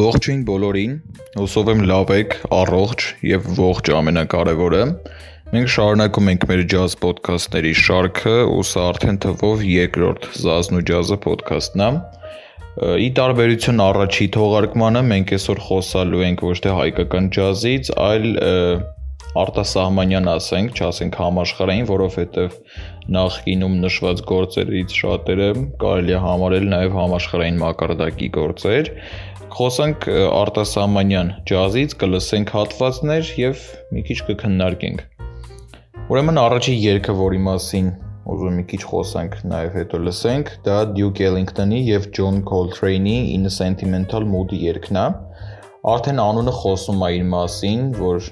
Ողջույն բոլորին։ Հուսով եմ լավ եք, առողջ եւ ողջ ամենակարևորը։ Մենք շարունակում ենք մեր ջազ ոդքասթների շարքը, ու սա արդեն թվով երկրորդ Զազն ու ջազը ոդքասթն է։ Ի տարբերություն առաջի թողարկմանը մենք այսօր խոսալու ենք ոչ թե հայկական ջազից, այլ արտասահմանյան ասենք, չասենք համաշխարհային, որովհետև նախկինում նշված գործերից շատերը կարելի է համարել նաև համաշխարհային մակարդակի գործեր խոսանք արտասահմանյան ջազից, կլսենք հատվածներ եւ մի քիչ կքննարկենք։ Ուրեմն առաջի երգը, որի մասին ուզում մի քիչ խոսանք, նաև հետո լսենք, դա Duke Ellington-ի եւ John Coltrane-ի In a Sentimental Mood-ի երգն է։ Արդեն անունը խոսում է իր մասին, որ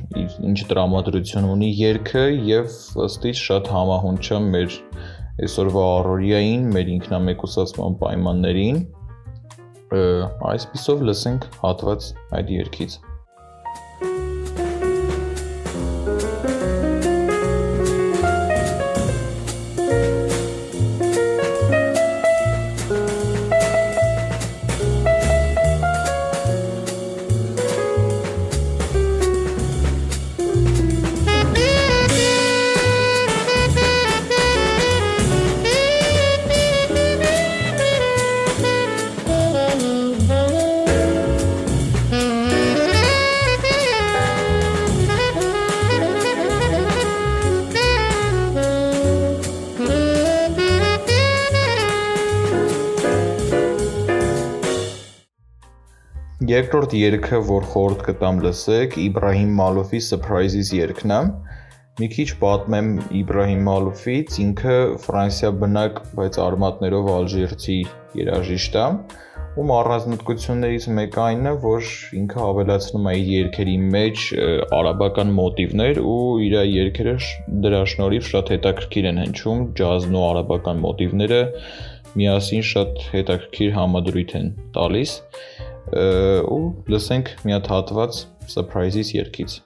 ինչ տրամադրություն ունի երգը եւ ըստ իս շատ համահունչ է մեր այսօրվա առօրյային, մեր ինքնամեկուսացման պայմաններին այսպիսով լսենք հատված այդ երգից Երկրորդ երգը, որ խորհուրդ կտամ լսեք, Իբրահիմ Մալոֆի Surprises երգն է։ Մի քիչ պատմեմ Իբրահիմ Մալոֆից, ինքը Ֆրանսիա բնակ, բայց արմատներով ալժիրցի երաժիշտ է, ում առանձնահատկություններից մեկը այն է, որ ինքը ավելացնում է իր երգերի մեջ արաբական մոտիվներ ու իր երգերը դրա շնորհիվ շատ հետաքրքիր են հնչում, ջազն ու արաբական մոտիվները միասին շատ հետաքրքիր համադրույթ են տալիս ու լսենք մի հատ հատված surprise-ից երգից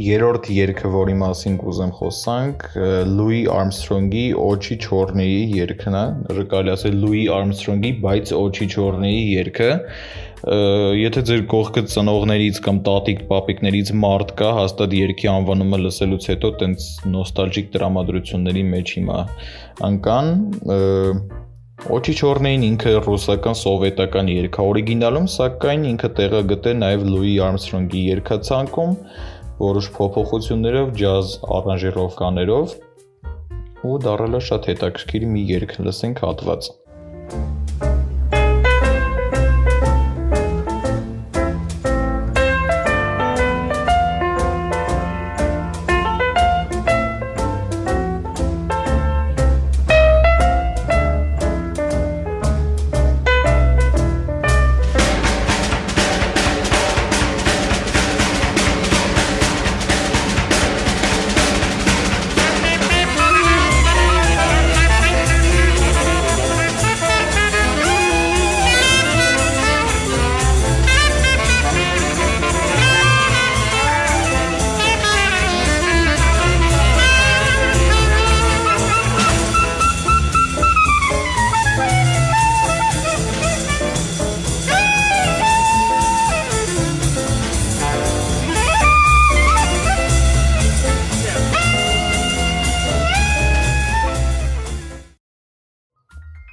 երրորդ երգը, որի մասին կուզեմ խոսանք, Լուի Արմսթրոնգի Օչի Չորնեի երգն է, ռկալի ասել Լուի Արմսթրոնգի, բայց Օչի Չորնեի երգը, եթե ձեր կողքը ծնողներից կամ տատիկ պապիկներից մարդ կա, հաստատ երգի անվանումը լսելուց հետո տենց նոստալգիկ տրամադրությունների մեջ հիմա անկան Օչի Չորնեին ինքը ռուսական սովետական երգ է օրիգինալում, սակայն ինքը տեղը գտե նաև Լուի Արմսթրոնգի երգացանկում, որոշ փոփոխություններով, ջազ առանժիրովկաներով ու դարել է շատ հետաքրքիր մի երգ, լսենք հատված։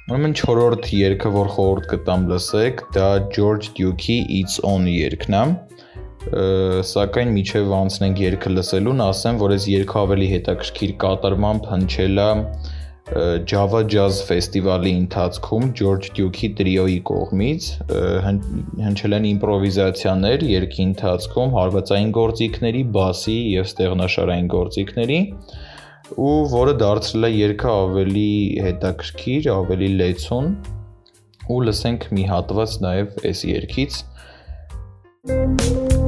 Ուրեմն 4-րդ երգը, որ խորհուրդ կտամ լսեք, դա George Duke-ի It's On երգն է սակայն միջև անցնենք երգը լսելուն, ասեմ, որ այս երգը ավելի հետաքրքիր կատարմամբ հնչել է Java Jazz ֆեստիվալի ընթացքում George Duke-ի տրիոյի կողմից հնչել են իմպրովիզացիաներ երկի ընթացքում հարվածային գործիքների, բասի եւ ստեղնաշարային գործիքների ու որը դարձրել է երգը ավելի հետաքրքիր, ավելի լեցուն ու լսենք մի հատված նաև այս երգից Thank you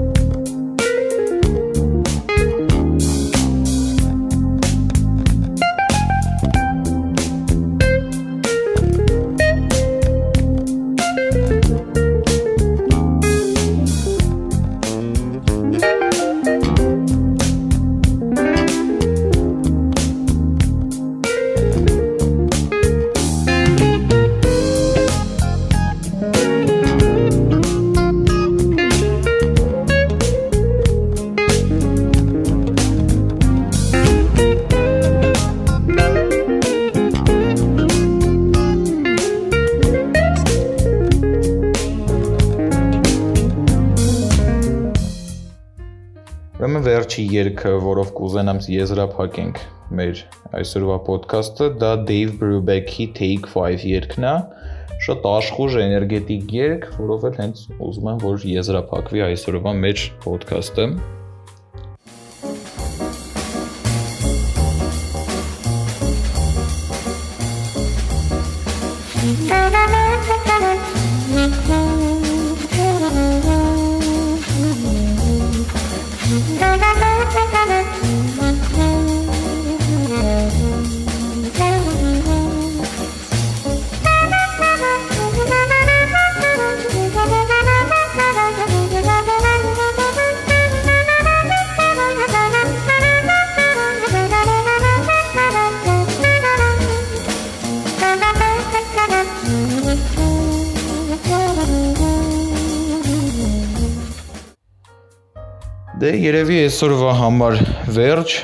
Վերջի երգը, որով կուզենամ եզրափակենք մեր այսօրվա ոդքասթը, դա Dave Brubeck-ի Take 5 երգն է։ Շատ աշխուժ էներգետիկ երգ, որով էլ հենց ուզում եմ որ եզրափակվի այսօրվա մեր ոդքասթը։ Դե երևի այսօրվա համար վերջ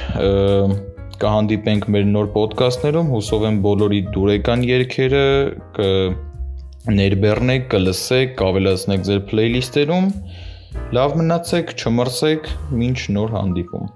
կհանդիպենք մեր նոր ոդկասթներում, հուսով եմ բոլորի դուրեկան երգերը կ ներբեռնեք, կլսեք, կավելացնեք ձեր playlist-երում։ Լավ մնացեք, չմրսեք, ոչ նոր հանդիպում։